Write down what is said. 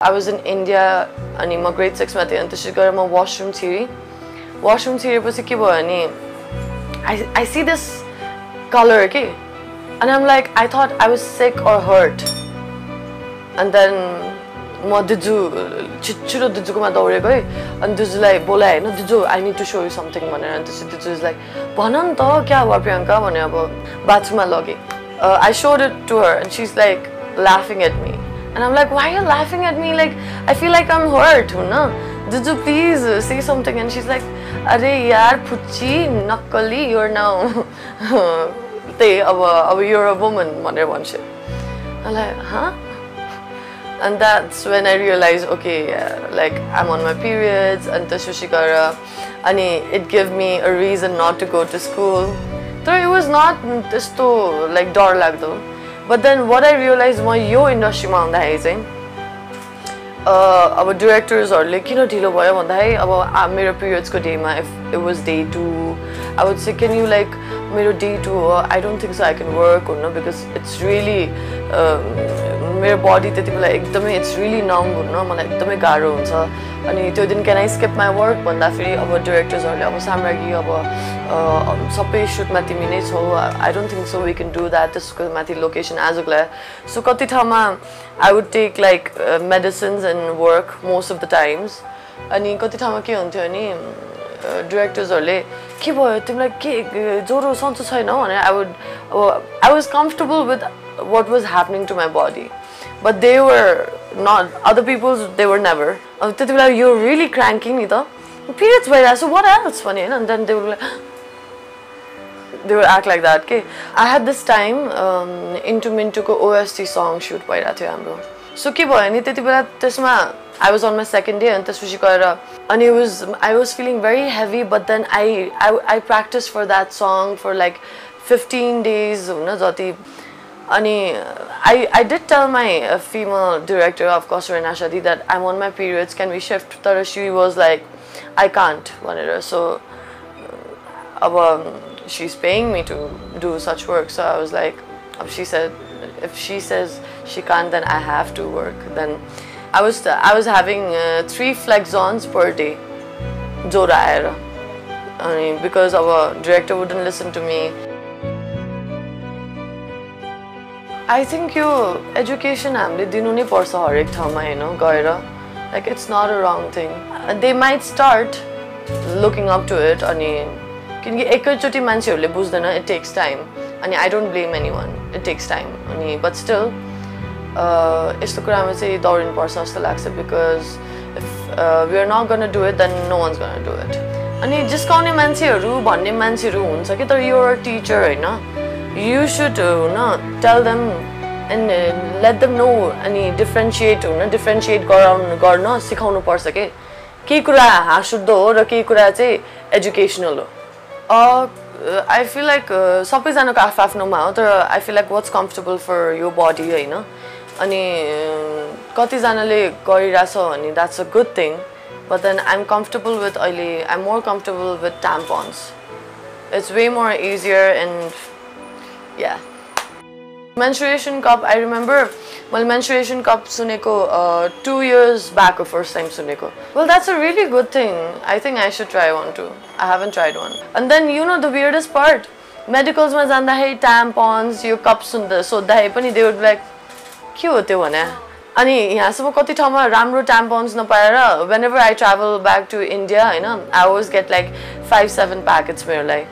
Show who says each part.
Speaker 1: I was in India अनि म grade सिक्समा थिएँ अनि त्यसरी गरेर म वासरुम छिरेँ वासरुम छिरेपछि के भयो भने I I see this colour के अनि आम like I thought I was sick or hurt अनि देन म दिजु छिटो दिजुकोमा दौडेको है अनि दिजुलाई बोलाएँ होइन दिजु I need to show you something भनेर अनि त्यसपछि दिजु इज लाइक भन नि त क्या भयो प्रियङ्का भने अब बाथरुममा लगेँ I showed it to her and she is like लाफिङ at me And I'm like, why are you laughing at me? Like, I feel like I'm hurt, na? Juju, please uh, say something. And she's like, Are yaar, puchi, nakali, you're now. they, you're a woman, wonder one. I'm like, huh? And that's when I realized, okay, yeah, like I'm on my periods, and Sushikara, and it gave me a reason not to go to school. So it was not just to like door lag though. But then what I realize म यो इन्डस्ट्रीमा आउँदाखेरि चाहिँ अब डिरेक्टर्सहरूले किन ढिलो भयो भन्दाखेरि अब मेरो पिरियड्सको डेमा if it was day two I would say can you like मेरो डे टू हो I don't think so I can work हुन बिकज इट्स रियली मेरो बडी त्यति बेला एकदमै इट्स रियली नङ हुन मलाई एकदमै गाह्रो हुन्छ। अनि त्यो दिन can I skip my work भन्दाखेरि अब डिरेक्टर्सहरूले अब साम्राज्ञी अब सबै सुटमा तिमी नै छौ। I don't think so we can do that त्यसको माथि लोकेसन आजको लागि सो कति ठाउँमा I would take like medicines and work most of the times अनि कति ठाउँमा के हुन्थ्यो भने डिरेक्टर्सहरूले के भयो? तिमीलाई के ज्वरो सन्चो छैन? भनेर I would I was comfortable with what was happening to my body but they were not other people's they were never अब त्यति बेला यो रियली क्राङ्किङ नि त पिरियड्स भइरहेको छ वाट एल्स भने होइन then they will they will act like that के I had this time into मिन्टुको OST song suit भइरहेको थियो हाम्रो सो के भयो नि त्यति बेला त्यसमा I was on my second day अनि त्यसपछि गएर अनि was I was feeling very heavy but then I I I practice for that song for like fifteen days होइन जति Ani, I did tell my uh, female director of course Rena Shadi that I'm on my periods. Can we shift? But she was like, I can't. Whatever. So, uh, um, she's paying me to do such work. So I was like, she said, if she says she can't, then I have to work. Then I was I was having uh, three flexons per day. Zora because our uh, director wouldn't listen to me. I think यो education हामीले दिनु नै पर्छ हरेक ठाउँमा होइन गएर। Like it's not a wrong thing they might start looking up to it अनि किनकि एकैचोटि मान्छेहरूले बुझ्दैन इट टेक्स टाइम अनि I don't blame anyone it takes time अनि बट स्टिल यस्तो कुरामा चाहिँ दौडिनुपर्छ जस्तो लाग्छ because if we are not gonna do it then no one's gonna do it अनि जिस्काउने मान्छेहरू भन्ने मान्छेहरू हुन्छ कि तर यो टिचर होइन? Should uh, tell them and uh, let them know अनि डिफ्रेन्सिएट हुन डिफ्रेन्सिएट गराउनु गर्न सिकाउनु पर्छ कि केही कुरा हाँसुद्ध हो र केही कुरा चाहिँ एजुकेसनल हो आई फिल लाइक सबैजनाको आफ आफ्नोमा हो तर I feel like what's comfortable for यो बडी होइन अनि कतिजनाले गरिरहेछ भने that's a good thing but then I am comfortable with अहिले I am more comfortable with tampons it's way more easier and yeah menstruation cup i remember well menstruation cup suneko uh, two years back or first time suneko well that's a really good thing i think i should try one too i haven't tried one and then you know the weirdest part medicals ma janda hai tampons your cups sunda so dai pani they would be like के हो त्यो भने अनि यहाँसम्म कति ठाउँमा राम्रो ट्याम्पोन्स नपाएर whenever I travel back to India होइन I was get like five seven packets मेरो लागि